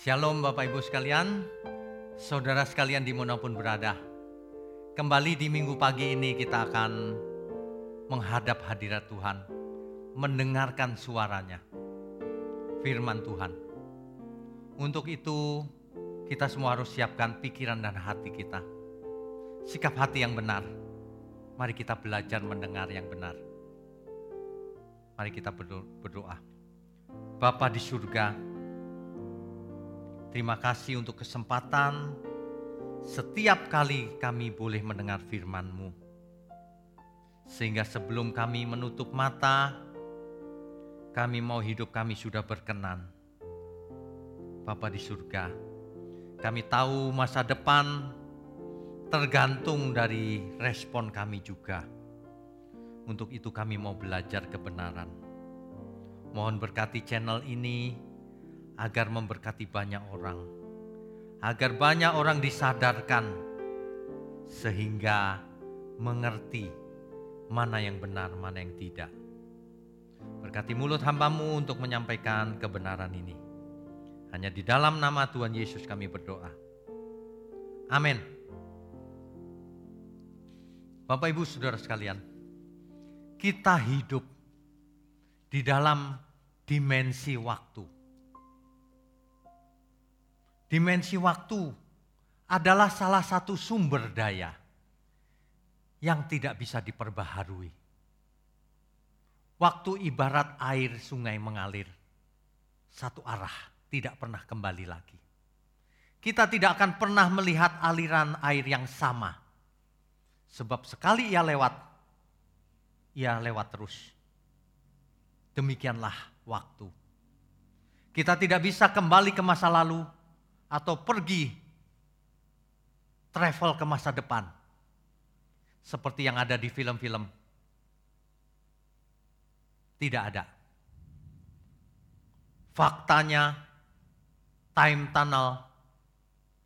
Shalom Bapak Ibu sekalian, saudara sekalian di mana pun berada. Kembali di minggu pagi ini kita akan menghadap hadirat Tuhan, mendengarkan suaranya, firman Tuhan. Untuk itu kita semua harus siapkan pikiran dan hati kita. Sikap hati yang benar. Mari kita belajar mendengar yang benar. Mari kita berdoa. Bapa di surga, terima kasih untuk kesempatan setiap kali kami boleh mendengar firman-Mu. Sehingga sebelum kami menutup mata, kami mau hidup kami sudah berkenan. Bapa di surga, kami tahu masa depan tergantung dari respon kami juga. Untuk itu kami mau belajar kebenaran. Mohon berkati channel ini agar memberkati banyak orang. Agar banyak orang disadarkan sehingga mengerti mana yang benar, mana yang tidak. Berkati mulut hambamu untuk menyampaikan kebenaran ini. Hanya di dalam nama Tuhan Yesus kami berdoa. Amin. Bapak Ibu Saudara sekalian, kita hidup di dalam dimensi waktu. Dimensi waktu adalah salah satu sumber daya yang tidak bisa diperbaharui. Waktu ibarat air sungai mengalir satu arah, tidak pernah kembali lagi. Kita tidak akan pernah melihat aliran air yang sama. Sebab sekali ia lewat, ia lewat terus. Demikianlah waktu. Kita tidak bisa kembali ke masa lalu atau pergi travel ke masa depan. Seperti yang ada di film-film. Tidak ada. Faktanya, time tunnel,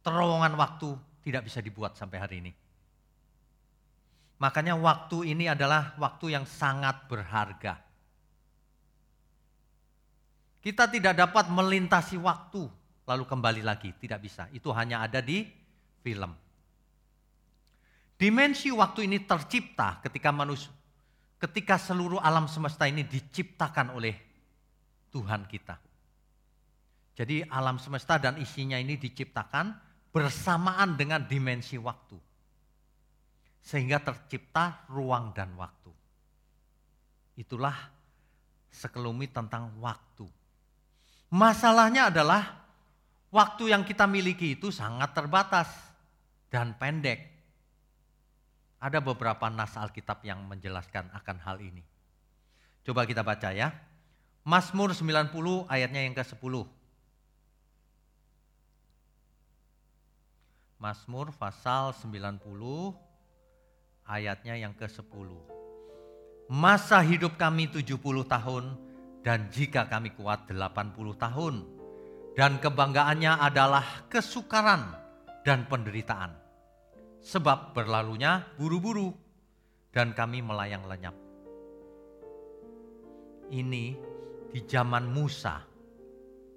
terowongan waktu tidak bisa dibuat sampai hari ini. Makanya waktu ini adalah waktu yang sangat berharga. Kita tidak dapat melintasi waktu lalu kembali lagi, tidak bisa. Itu hanya ada di film. Dimensi waktu ini tercipta ketika manusia ketika seluruh alam semesta ini diciptakan oleh Tuhan kita. Jadi alam semesta dan isinya ini diciptakan bersamaan dengan dimensi waktu. Sehingga tercipta ruang dan waktu. Itulah sekelumit tentang waktu. Masalahnya adalah waktu yang kita miliki itu sangat terbatas dan pendek. Ada beberapa nas Alkitab yang menjelaskan akan hal ini. Coba kita baca ya. Mazmur 90 ayatnya yang ke-10. Mazmur pasal 90 ayatnya yang ke-10. Masa hidup kami 70 tahun dan jika kami kuat 80 tahun. Dan kebanggaannya adalah kesukaran dan penderitaan sebab berlalunya buru-buru dan kami melayang lenyap. Ini di zaman Musa,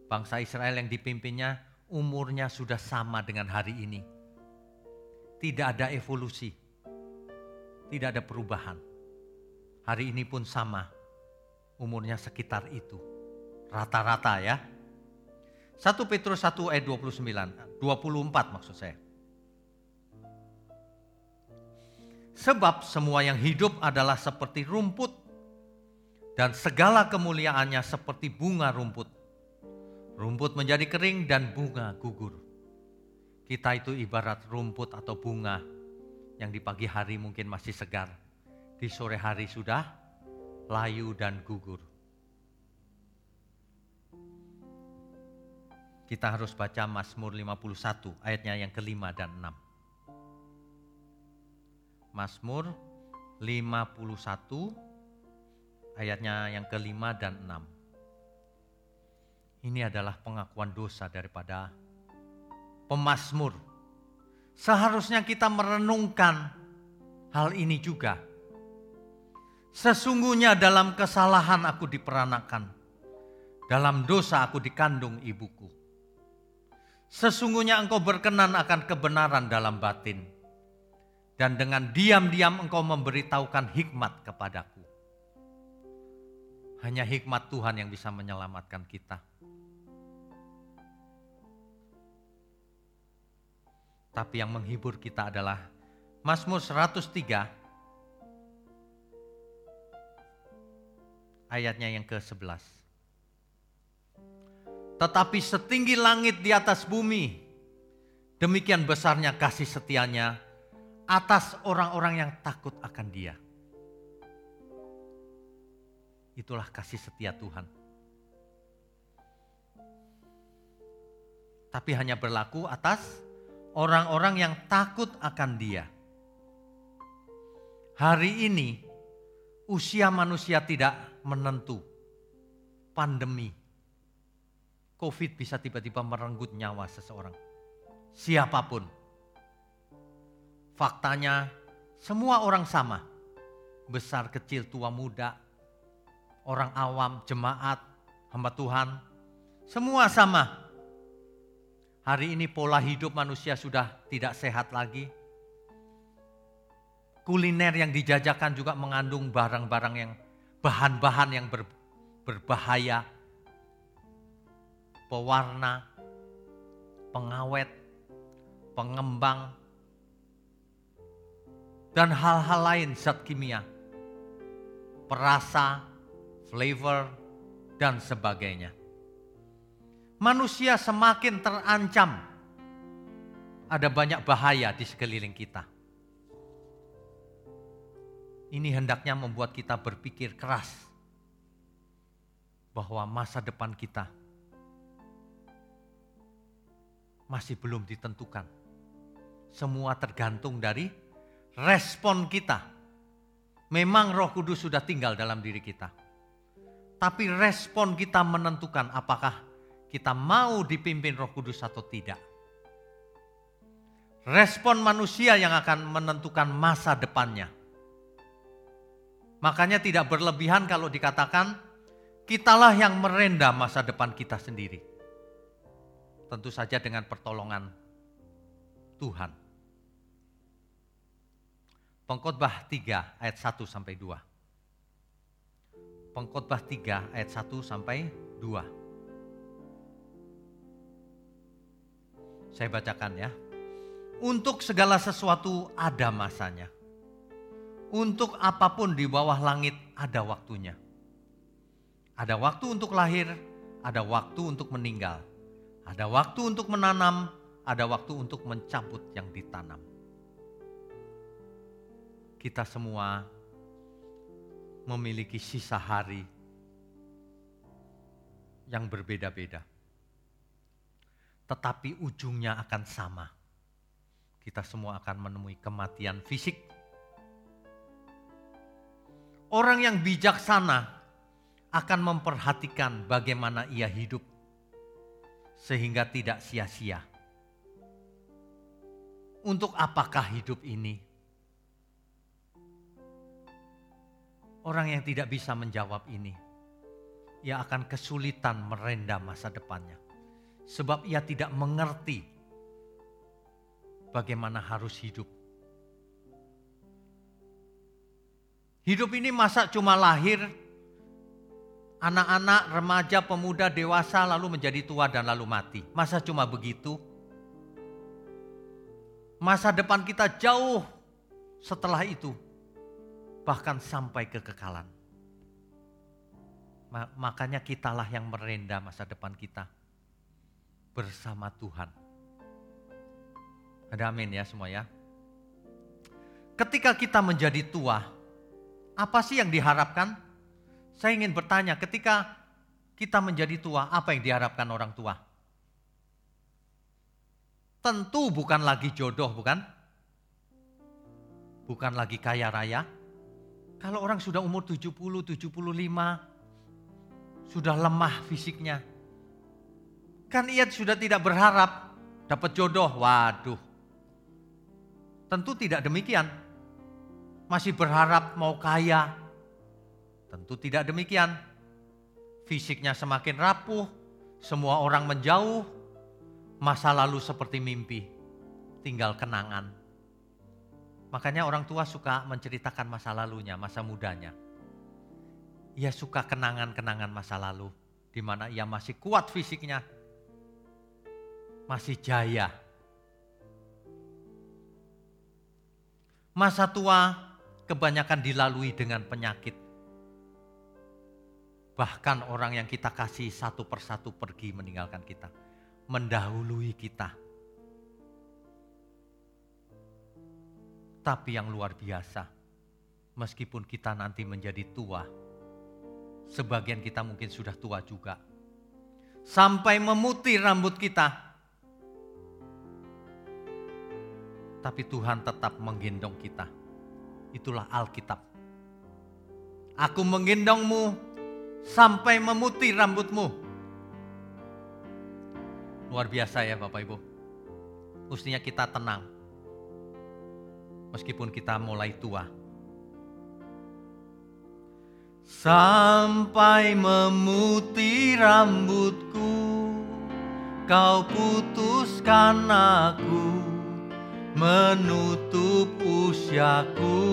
bangsa Israel yang dipimpinnya umurnya sudah sama dengan hari ini. Tidak ada evolusi, tidak ada perubahan. Hari ini pun sama, umurnya sekitar itu. Rata-rata ya. 1 Petrus 1 ayat 29, 24 maksud saya. Sebab semua yang hidup adalah seperti rumput dan segala kemuliaannya seperti bunga rumput. Rumput menjadi kering dan bunga gugur. Kita itu ibarat rumput atau bunga yang di pagi hari mungkin masih segar. Di sore hari sudah layu dan gugur. Kita harus baca Mazmur 51 ayatnya yang kelima dan enam. Mazmur 51 ayatnya yang kelima dan enam. Ini adalah pengakuan dosa daripada pemazmur. Seharusnya kita merenungkan hal ini juga. Sesungguhnya dalam kesalahan aku diperanakan. Dalam dosa aku dikandung ibuku. Sesungguhnya engkau berkenan akan kebenaran dalam batin. Dan dengan diam-diam engkau memberitahukan hikmat kepadaku. Hanya hikmat Tuhan yang bisa menyelamatkan kita. Tapi yang menghibur kita adalah Mazmur 103 ayatnya yang ke-11. Tetapi setinggi langit di atas bumi, demikian besarnya kasih setianya atas orang-orang yang takut akan dia. Itulah kasih setia Tuhan. Tapi hanya berlaku atas orang-orang yang takut akan dia. Hari ini usia manusia tidak menentu. Pandemi. Covid bisa tiba-tiba merenggut nyawa seseorang. Siapa pun. Faktanya semua orang sama. Besar, kecil, tua, muda. Orang awam, jemaat, hamba Tuhan. Semua sama. Hari ini pola hidup manusia sudah tidak sehat lagi. Kuliner yang dijajakan juga mengandung barang-barang yang bahan-bahan yang ber, berbahaya, pewarna, pengawet, pengembang, dan hal-hal lain zat kimia, perasa, flavor, dan sebagainya. Manusia semakin terancam. Ada banyak bahaya di sekeliling kita. Ini hendaknya membuat kita berpikir keras bahwa masa depan kita masih belum ditentukan. Semua tergantung dari respon kita. Memang Roh Kudus sudah tinggal dalam diri kita, tapi respon kita menentukan apakah kita mau dipimpin Roh Kudus atau tidak. Respon manusia yang akan menentukan masa depannya. Makanya tidak berlebihan kalau dikatakan kitalah yang merenda masa depan kita sendiri. Tentu saja dengan pertolongan Tuhan. Pengkhotbah 3 ayat 1 sampai 2. Pengkhotbah 3 ayat 1 sampai 2. Saya bacakan ya. Untuk segala sesuatu ada masanya untuk apa pun di bawah langit ada waktunya. Ada waktu untuk lahir, ada waktu untuk meninggal. Ada waktu untuk menanam, ada waktu untuk mencabut yang ditanam. Kita semua memiliki sisa hari yang berbeda-beda. Tetapi ujungnya akan sama. Kita semua akan menemui kematian fisik Orang yang bijaksana akan memperhatikan bagaimana ia hidup sehingga tidak sia-sia. Untuk apakah hidup ini? Orang yang tidak bisa menjawab ini, ia akan kesulitan merendam masa depannya. Sebab ia tidak mengerti bagaimana harus hidup Hidup ini masa cuma lahir, anak-anak, remaja, pemuda, dewasa, lalu menjadi tua dan lalu mati. Masa cuma begitu? Masa depan kita jauh setelah itu, bahkan sampai kekekalan. Makanya kitalah yang merenda masa depan kita bersama Tuhan. Ada amin ya semua ya. Ketika kita menjadi tua, apa sih yang diharapkan? Saya ingin bertanya, ketika kita menjadi tua, apa yang diharapkan orang tua? Tentu bukan lagi jodoh, bukan? Bukan lagi kaya raya. Kalau orang sudah umur 70, 75, sudah lemah fisiknya. Kan ia sudah tidak berharap dapat jodoh. Waduh. Tentu tidak demikian masih berharap mau kaya. Tentu tidak demikian. Fisiknya semakin rapuh, semua orang menjauh, Masa lalu seperti mimpi, tinggal kenangan. Makanya orang tua suka menceritakan masa lalunya, masa mudanya. Ia suka kenangan-kenangan masa lalu, di mana ia masih kuat fisiknya, masih jaya. Masa tua kebanyakan dilalui dengan penyakit. Bahkan orang yang kita kasih satu persatu pergi meninggalkan kita mendahului kita. Tapi yang luar biasa, meskipun kita nanti menjadi tua, sebagian kita mungkin sudah tua juga, sampai memutih rambut kita, tapi Tuhan tetap menggendong kita. Itulah Alkitab. Aku menggendongmu sampai memutih rambutmu Luar biasa ya Bapak Ibu. Mestinya kita tenang. Meskipun kita mulai tua. Sampai memutih rambutku, kau putuskan aku menutup usiaku.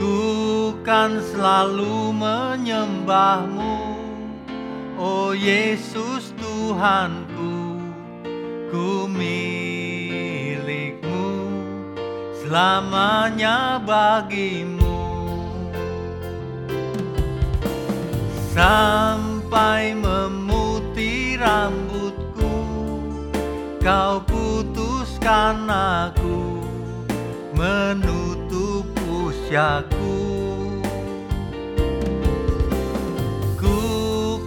Ku kan selalu menyembahmu Oh Yesus Tuhanku, ku milikmu, selamanya bagimu. Sampai memutih rambutku, kau putuskan aku menutup usiaku.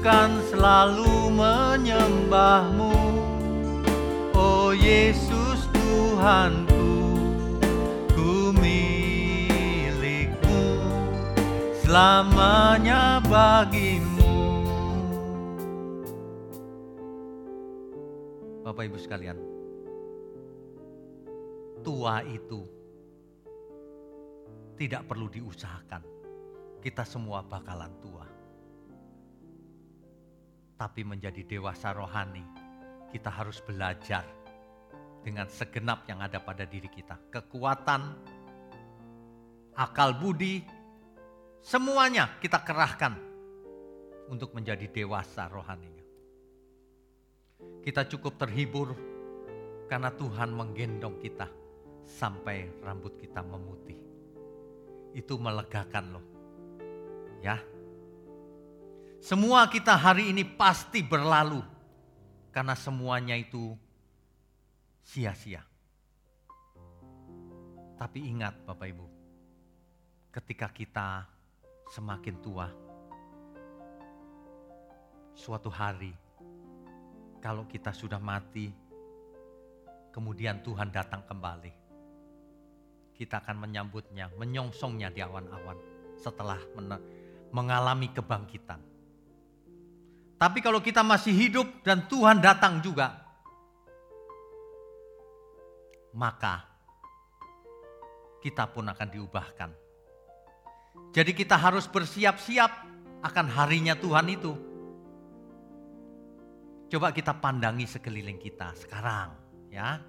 Akan selalu menyembahmu. Oh Yesus Tuhanku Ku milikmu. Selamanya bagimu. Bapak Ibu sekalian Tua itu tidak perlu diusahakan. Kita semua bakalan tua tapi menjadi dewasa rohani, kita harus belajar dengan segenap yang ada pada diri kita. Kekuatan, akal budi, semuanya kita kerahkan untuk menjadi dewasa rohaninya. Kita cukup terhibur karena Tuhan menggendong kita sampai rambut kita memutih. Itu melegakan loh. Ya, semua kita hari ini pasti berlalu karena semuanya itu sia-sia. Tapi ingat Bapak Ibu, ketika kita semakin tua, suatu hari kalau kita sudah mati, kemudian Tuhan datang kembali. Kita akan menyambutnya, menyongsongnya di awan-awan setelah mengalami kebangkitan. Tapi kalau kita masih hidup dan Tuhan datang juga, maka kita pun akan diubahkan. Jadi kita harus bersiap-siap akan harinya Tuhan itu. Coba kita pandangi sekeliling kita sekarang ya.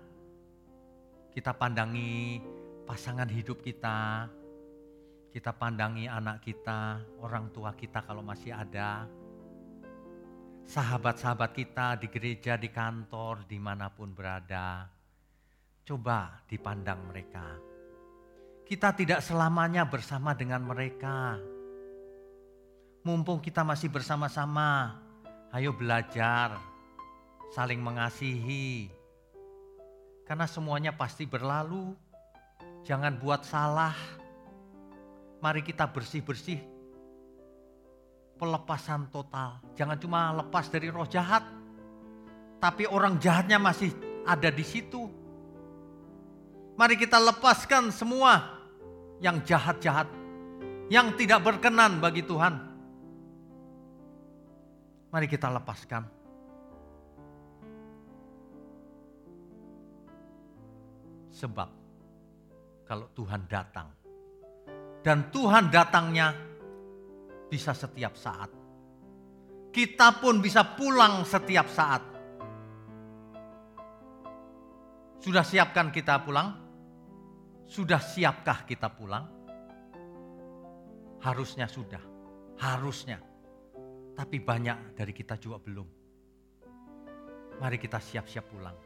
Kita pandangi pasangan hidup kita. Kita pandangi anak kita, orang tua kita kalau masih ada sahabat-sahabat kita di gereja, di kantor, di mana pun berada. Coba dipandang mereka. Kita tidak selamanya bersama dengan mereka. Mumpung kita masih bersama-sama, ayo belajar, saling mengasihi. Karena semuanya pasti berlalu. Jangan buat salah. Mari kita bersih-bersih pelepasan total. Jangan cuma lepas dari roh jahat, tapi orang jahatnya masih ada di situ. Mari kita lepaskan semua yang jahat-jahat, yang tidak berkenan bagi Tuhan. Mari kita lepaskan. Sebab kalau Tuhan datang dan Tuhan datangnya bisa setiap saat. Kita pun bisa pulang setiap saat. Sudah siapkan kita pulang? Sudah siapkah kita pulang? Harusnya sudah, harusnya. Tapi banyak dari kita juga belum. Mari kita siap-siap pulang.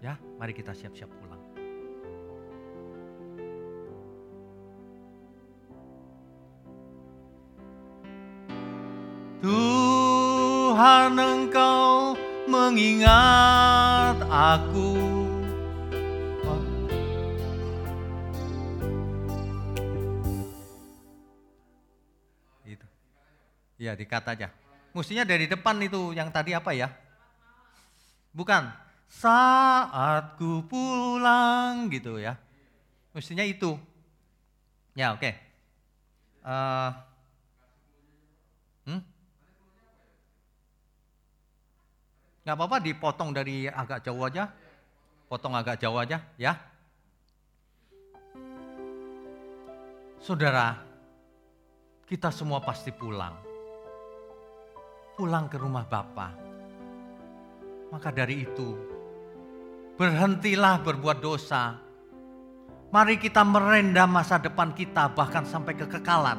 Ya, mari kita siap-siap pulang. Tuhan engkau mengingat aku. Itu. Ya, dikat aja. Mestinya dari depan itu yang tadi apa ya? Bukan. Saat ku pulang gitu ya. Mestinya itu. Ya, oke. Okay. Uh, Nggak apa-apa dipotong dari agak jauh aja. Potong agak jauh aja ya. Saudara, kita semua pasti pulang. Pulang ke rumah Bapa. Maka dari itu, berhentilah berbuat dosa. Mari kita merendam masa depan kita bahkan sampai kekekalan.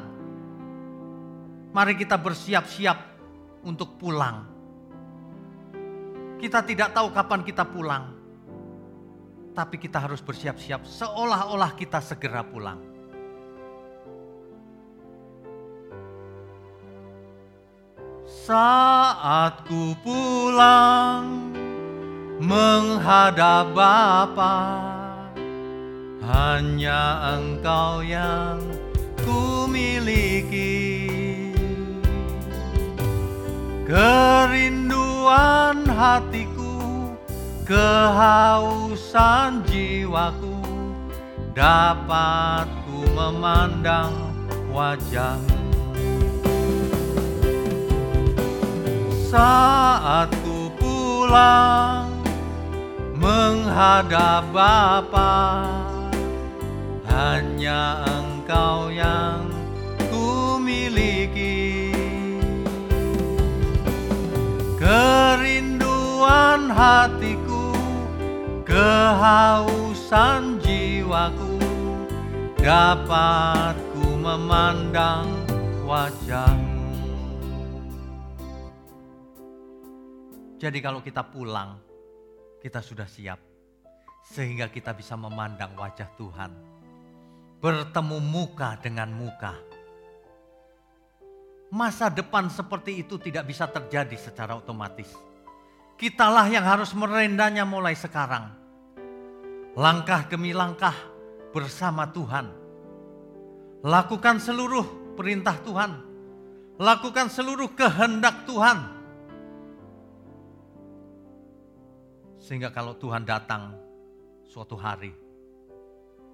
Mari kita bersiap-siap untuk pulang kita tidak tahu kapan kita pulang. Tapi kita harus bersiap-siap seolah-olah kita segera pulang. Saat ku pulang menghadap Bapa, hanya Engkau yang ku miliki. Kerinduan hatiku, kehausan jiwaku, dapat ku memandang wajahmu. Saat ku pulang menghadap Bapa, hanya Engkau yang hatiku, kehausan jiwaku, dapat ku memandang wajahmu. Jadi kalau kita pulang, kita sudah siap. Sehingga kita bisa memandang wajah Tuhan. Bertemu muka dengan muka Masa depan seperti itu tidak bisa terjadi secara otomatis. Kitalah yang harus merendanya mulai sekarang. Langkah demi langkah bersama Tuhan. Lakukan seluruh perintah Tuhan. Lakukan seluruh kehendak Tuhan. Sehingga kalau Tuhan datang suatu hari,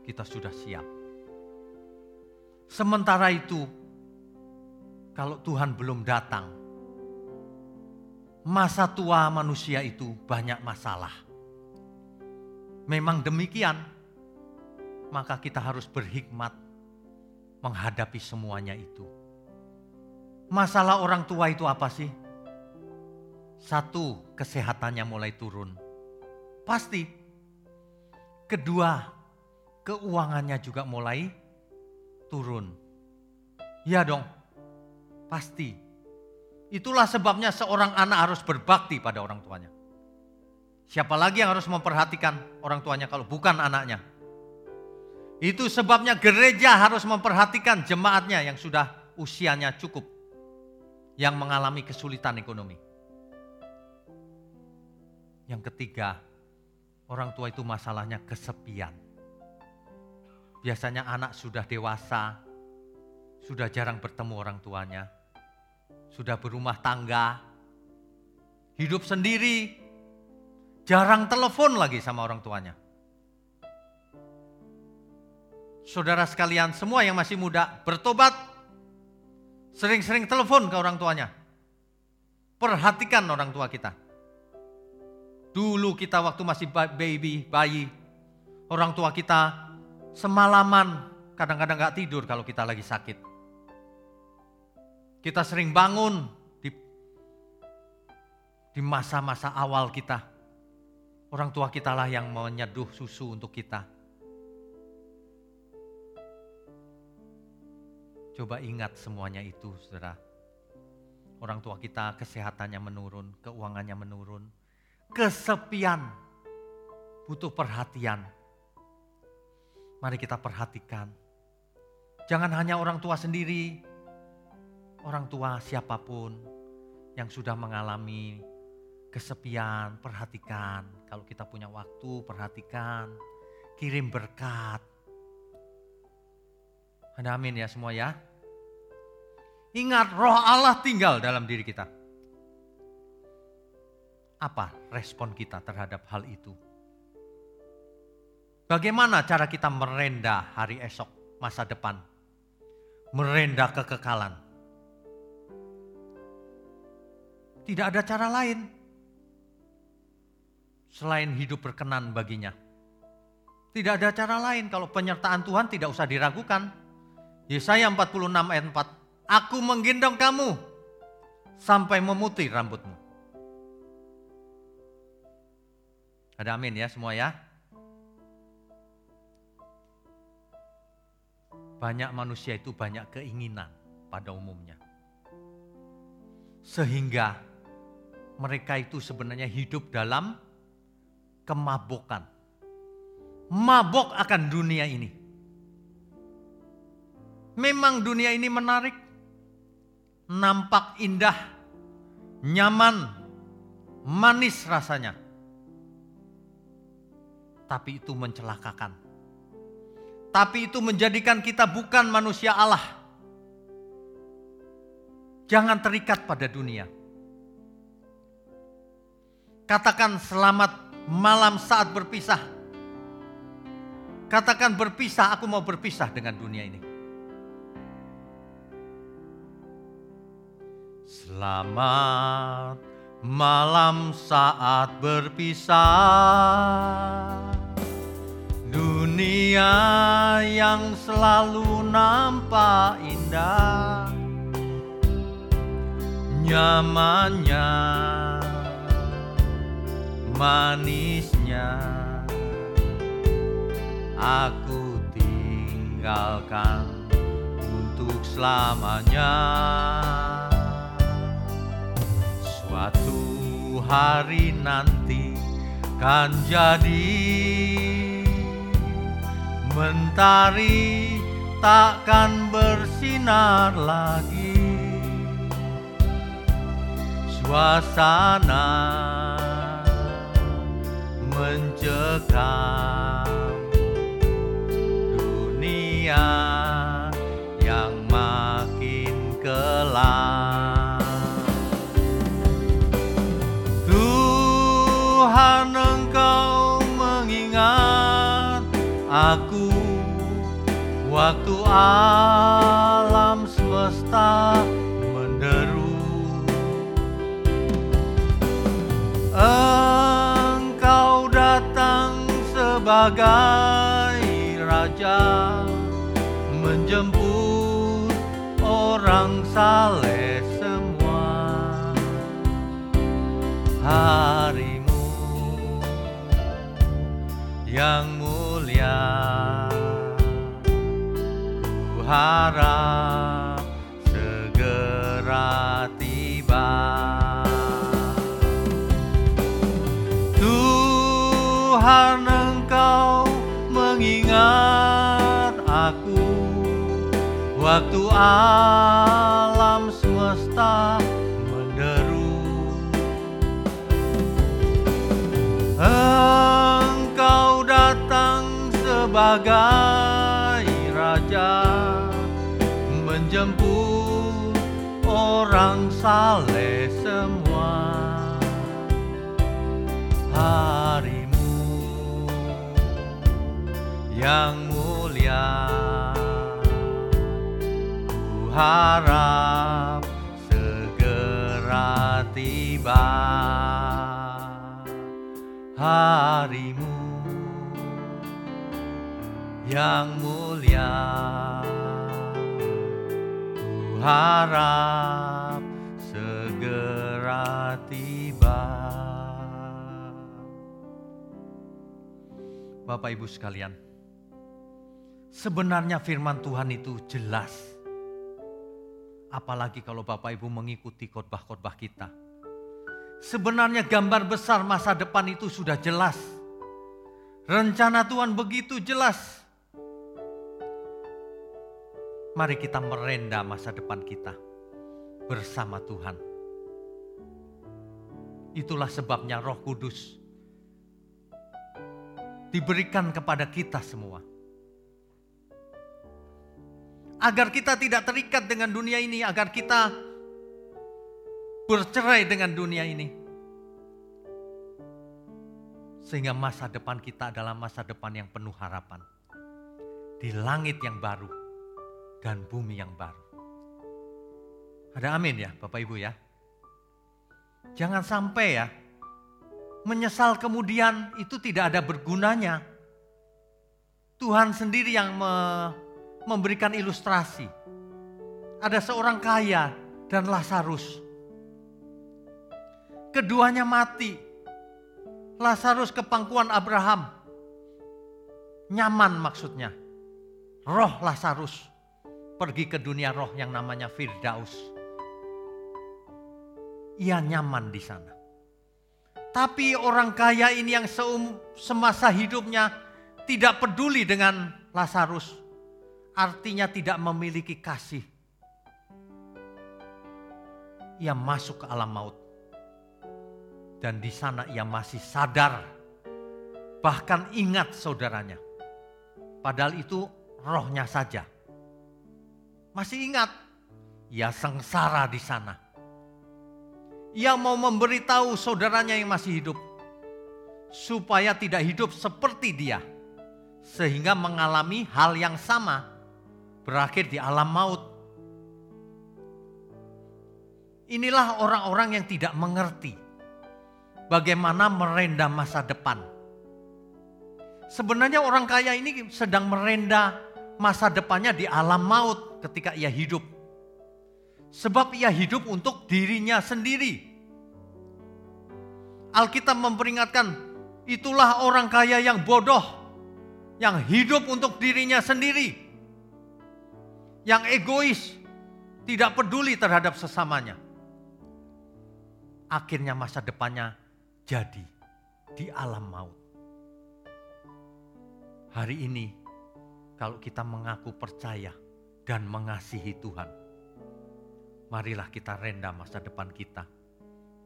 kita sudah siap. Sementara itu, kalau Tuhan belum datang. Masa tua manusia itu banyak masalah. Memang demikian, maka kita harus berhikmat menghadapi semuanya itu. Masalah orang tua itu apa sih? Satu, kesehatannya mulai turun. Pasti. Kedua, keuangannya juga mulai turun. Ya dong, Pasti. Itulah sebabnya seorang anak harus berbakti pada orang tuanya. Siapa lagi yang harus memperhatikan orang tuanya kalau bukan anaknya? Itu sebabnya gereja harus memperhatikan jemaatnya yang sudah usianya cukup. Yang mengalami kesulitan ekonomi. Yang ketiga, orang tua itu masalahnya kesepian. Biasanya anak sudah dewasa, sudah jarang bertemu orang tuanya sudah berumah tangga, hidup sendiri, jarang telepon lagi sama orang tuanya. Saudara sekalian semua yang masih muda bertobat, sering-sering telepon ke orang tuanya. Perhatikan orang tua kita. Dulu kita waktu masih baby, bayi, orang tua kita semalaman kadang-kadang gak tidur kalau kita lagi sakit Kita sering bangun di di masa-masa awal kita. Orang tua kita lah yang menyeduh susu untuk kita. Coba ingat semuanya itu, saudara. Orang tua kita kesehatannya menurun, keuangannya menurun, kesepian, butuh perhatian. Mari kita perhatikan. Jangan hanya orang tua sendiri, orang tua siapa pun yang sudah mengalami kesepian, perhatikan. Kalau kita punya waktu, perhatikan. Kirim berkat. Ada amin ya semua ya. Ingat roh Allah tinggal dalam diri kita. Apa respon kita terhadap hal itu? Bagaimana cara kita merendah hari esok, masa depan? Merendah kekekalan. Tidak ada cara lain selain hidup berkenan baginya. Tidak ada cara lain kalau penyertaan Tuhan tidak usah diragukan. Yesaya 46 ayat 4, Aku menggendong kamu sampai memutih rambutmu. Ada amin ya semua ya. Banyak manusia itu banyak keinginan pada umumnya. Sehingga mereka itu sebenarnya hidup dalam kemabukan. Mabok akan dunia ini. Memang dunia ini menarik, nampak indah, nyaman, manis rasanya. Tapi itu mencelakakan. Tapi itu menjadikan kita bukan manusia Allah. Jangan terikat pada dunia Katakan selamat malam saat berpisah. Katakan berpisah, aku mau berpisah dengan dunia ini. Selamat malam saat berpisah. Dunia yang selalu nampak indah. Nyamannya manisnya. Aku tinggalkan untuk selamanya. Suatu hari nanti kan jadi mentari takkan bersinar lagi. Suasana mencekam dunia yang makin kelam. Tuhan engkau mengingat aku waktu alam sebagai raja menjemput orang saleh semua. Harimu yang mulia ku harap segera tiba Waktu alam semesta menderu. Engkau datang sebagai raja Menjemput orang saleh semua. Hari yang mulia harap segera tiba Harimu yang mulia Ku harap segera tiba. Bapak Ibu sekalian, sebenarnya firman Tuhan itu jelas. Apalagi kalau Bapak Ibu mengikuti khotbah-khotbah kita. Sebenarnya gambar besar masa depan itu sudah jelas. Rencana Tuhan begitu jelas. Mari kita merenda masa depan kita bersama Tuhan. Itulah sebabnya Roh Kudus diberikan kepada kita semua. Agar kita tidak terikat dengan dunia ini, agar kita bercerai dengan dunia ini. Sehingga masa depan kita adalah masa depan yang penuh harapan. Di langit yang baru dan bumi yang baru. Ada amin ya Bapak Ibu ya. Jangan sampai ya menyesal kemudian itu tidak ada bergunanya. Tuhan sendiri yang memberikan ilustrasi. Ada seorang kaya dan Lazarus. Keduanya mati. Lazarus ke pangkuan Abraham. Nyaman maksudnya. Roh Lazarus pergi ke dunia roh yang namanya Firdaus. Ia nyaman di sana. Tapi orang kaya ini yang seum, semasa hidupnya tidak peduli dengan Lazarus. Artinya tidak memiliki kasih. Ia masuk ke alam maut. Dan di sana ia masih sadar. Bahkan ingat saudaranya. Padahal itu rohnya saja. Masih ingat. Ia sengsara di sana ia mau memberitahu saudaranya yang masih hidup supaya tidak hidup seperti dia sehingga mengalami hal yang sama berakhir di alam maut. Inilah orang-orang yang tidak mengerti bagaimana merenda masa depan. Sebenarnya orang kaya ini sedang merenda masa depannya di alam maut ketika ia hidup. Sebab ia hidup untuk dirinya sendiri. Alkitab memperingatkan, itulah orang kaya yang bodoh, yang hidup untuk dirinya sendiri, yang egois, tidak peduli terhadap sesamanya. Akhirnya masa depannya jadi di alam maut. Hari ini, kalau kita mengaku percaya dan mengasihi Tuhan, marilah kita renda masa depan kita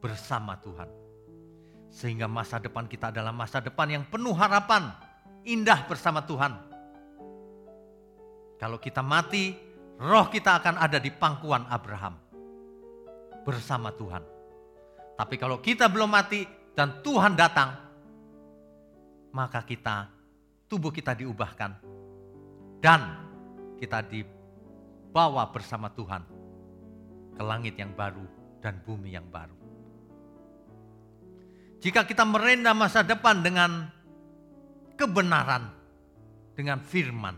bersama Tuhan. Sehingga masa depan kita adalah masa depan yang penuh harapan, indah bersama Tuhan. Kalau kita mati, roh kita akan ada di pangkuan Abraham bersama Tuhan. Tapi kalau kita belum mati dan Tuhan datang, maka kita tubuh kita diubahkan dan kita dibawa bersama Tuhan ke langit yang baru dan bumi yang baru. Jika kita merenda masa depan dengan kebenaran, dengan firman,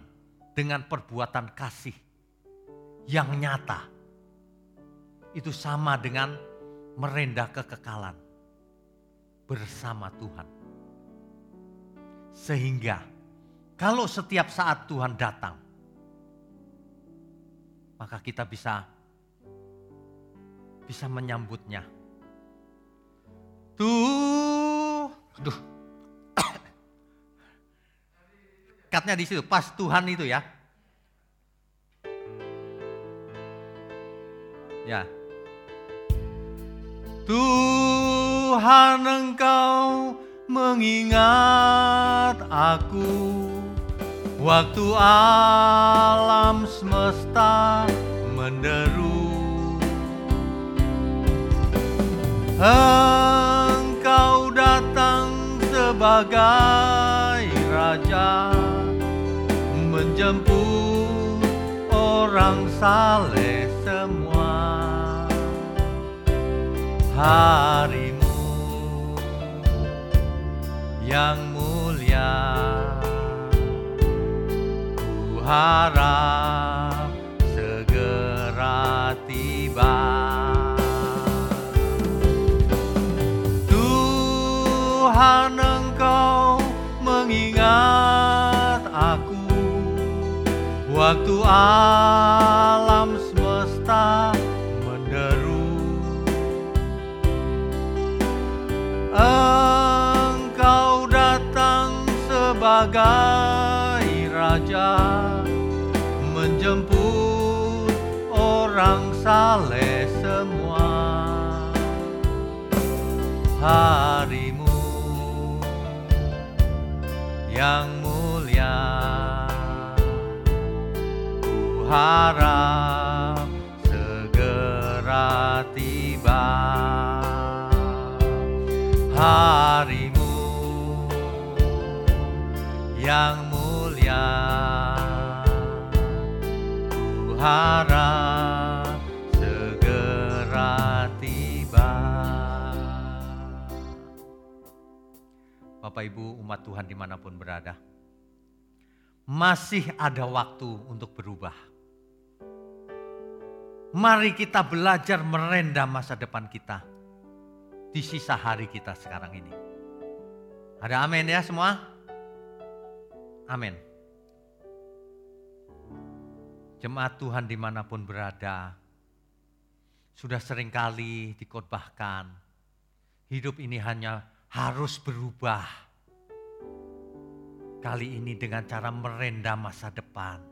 dengan perbuatan kasih yang nyata, itu sama dengan merenda kekekalan bersama Tuhan. Sehingga kalau setiap saat Tuhan datang, maka kita bisa bisa menyambutnya. Tuh, aduh. Katnya di situ, pas Tuhan itu ya. Ya. Tuhan engkau mengingat aku. Waktu alam semesta menderu. Engkau datang sebagai raja menjemput orang saleh harimu yang mulia. Ku harap segera tiba. Tuhan engkau mengingat aku. Waktu aku saleh semua. Harimu yang harap segera tiba. Harimu yang mulia ku harap di mana pun berada masih ada waktu untuk berubah Mari kita belajar merendam masa depan kita di sisa hari kita sekarang ini. Ada amin ya semua? Amin. Jemaat Tuhan di mana pun berada, sudah sering kali dikotbahkan, hidup ini hanya harus berubah. Kali ini dengan cara merendam masa depan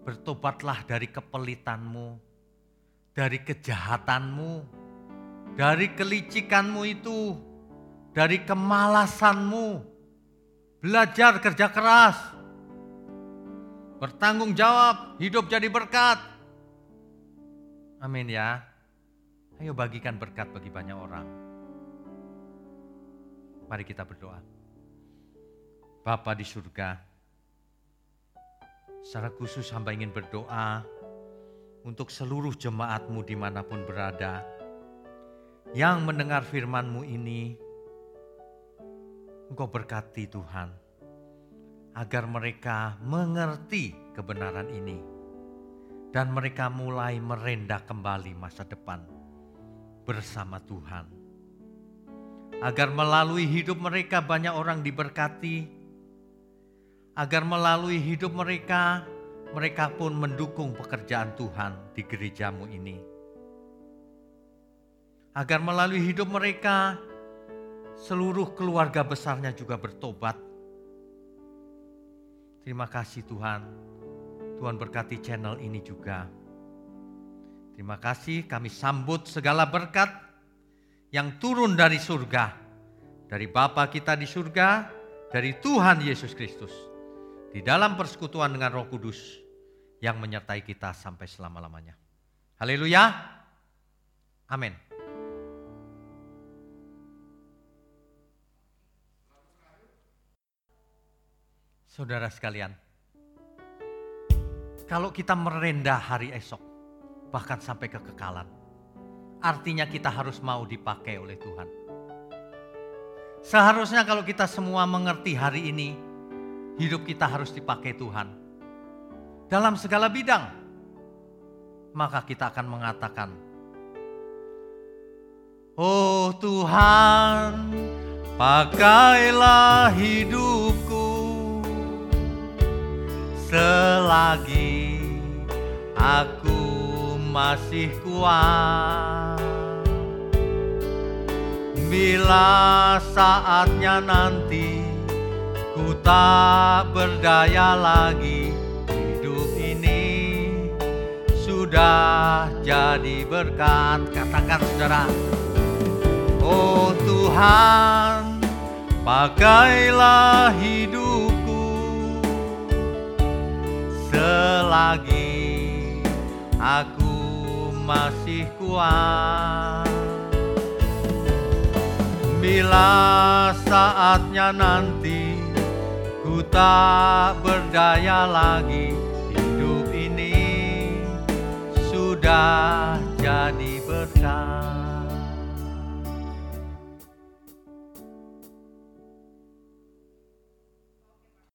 Bertobatlah dari kepelitanmu, dari kejahatanmu, dari kelicikanmu itu, dari kemalasanmu. Belajar kerja keras, bertanggung jawab, hidup jadi berkat. Amin ya. Ayo bagikan berkat bagi banyak orang. Mari kita berdoa. Bapa di surga, Secara khusus hamba ingin berdoa untuk seluruh jemaatmu di mana pun berada. Yang mendengar firmanmu ini, Engkau berkati Tuhan. Agar mereka mengerti kebenaran ini. Dan mereka mulai merendah kembali masa depan bersama Tuhan. Agar melalui hidup mereka banyak orang diberkati, agar melalui hidup mereka, mereka pun mendukung pekerjaan Tuhan di gerejamu ini. Agar melalui hidup mereka, seluruh keluarga besarnya juga bertobat. Terima kasih Tuhan. Tuhan berkati channel ini juga. Terima kasih kami sambut segala berkat yang turun dari surga. Dari Bapa kita di surga, dari Tuhan Yesus Kristus di dalam persekutuan dengan Roh Kudus yang menyertai kita sampai selama-lamanya. Haleluya. Amin. Saudara sekalian, kalau kita merendah hari esok, bahkan sampai kekekalan, artinya kita harus mau dipakai oleh Tuhan. Seharusnya kalau kita semua mengerti hari ini, hidup kita harus dipakai Tuhan. Dalam segala bidang, maka kita akan mengatakan, Oh Tuhan, pakailah hidupku selagi aku masih kuat. Bila saatnya nanti Ku tak berdaya lagi hidup ini sudah jadi berkat. Katakan saudara. Oh Tuhan, pakailah hidupku selagi aku masih kuat. Bila saatnya nanti Ku tak berdaya lagi hidup ini sudah jadi berkah.